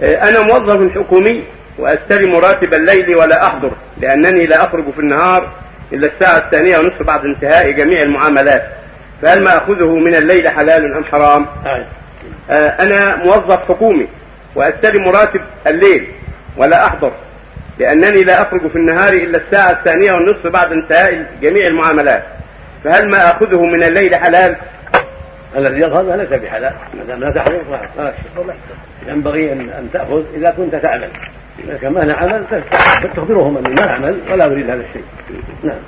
أنا موظف حكومي وأستلم راتب الليل ولا أحضر لأنني لا أخرج في النهار إلا الساعة الثانية ونصف بعد انتهاء جميع المعاملات فهل ما أخذه من الليل حلال أم حرام؟ آه. أنا موظف حكومي وأستلم راتب الليل ولا أحضر لأنني لا أخرج في النهار إلا الساعة الثانية والنصف بعد انتهاء جميع المعاملات فهل ما أخذه من الليل حلال؟ الذي يظهر ليس بحلال ما دام لا تحضر فلا ينبغي ان أن تأخذ إذا كنت تعمل. إذا كان ما عمل تخبرهم اني ما اعمل ولا اريد هذا الشيء. نعم.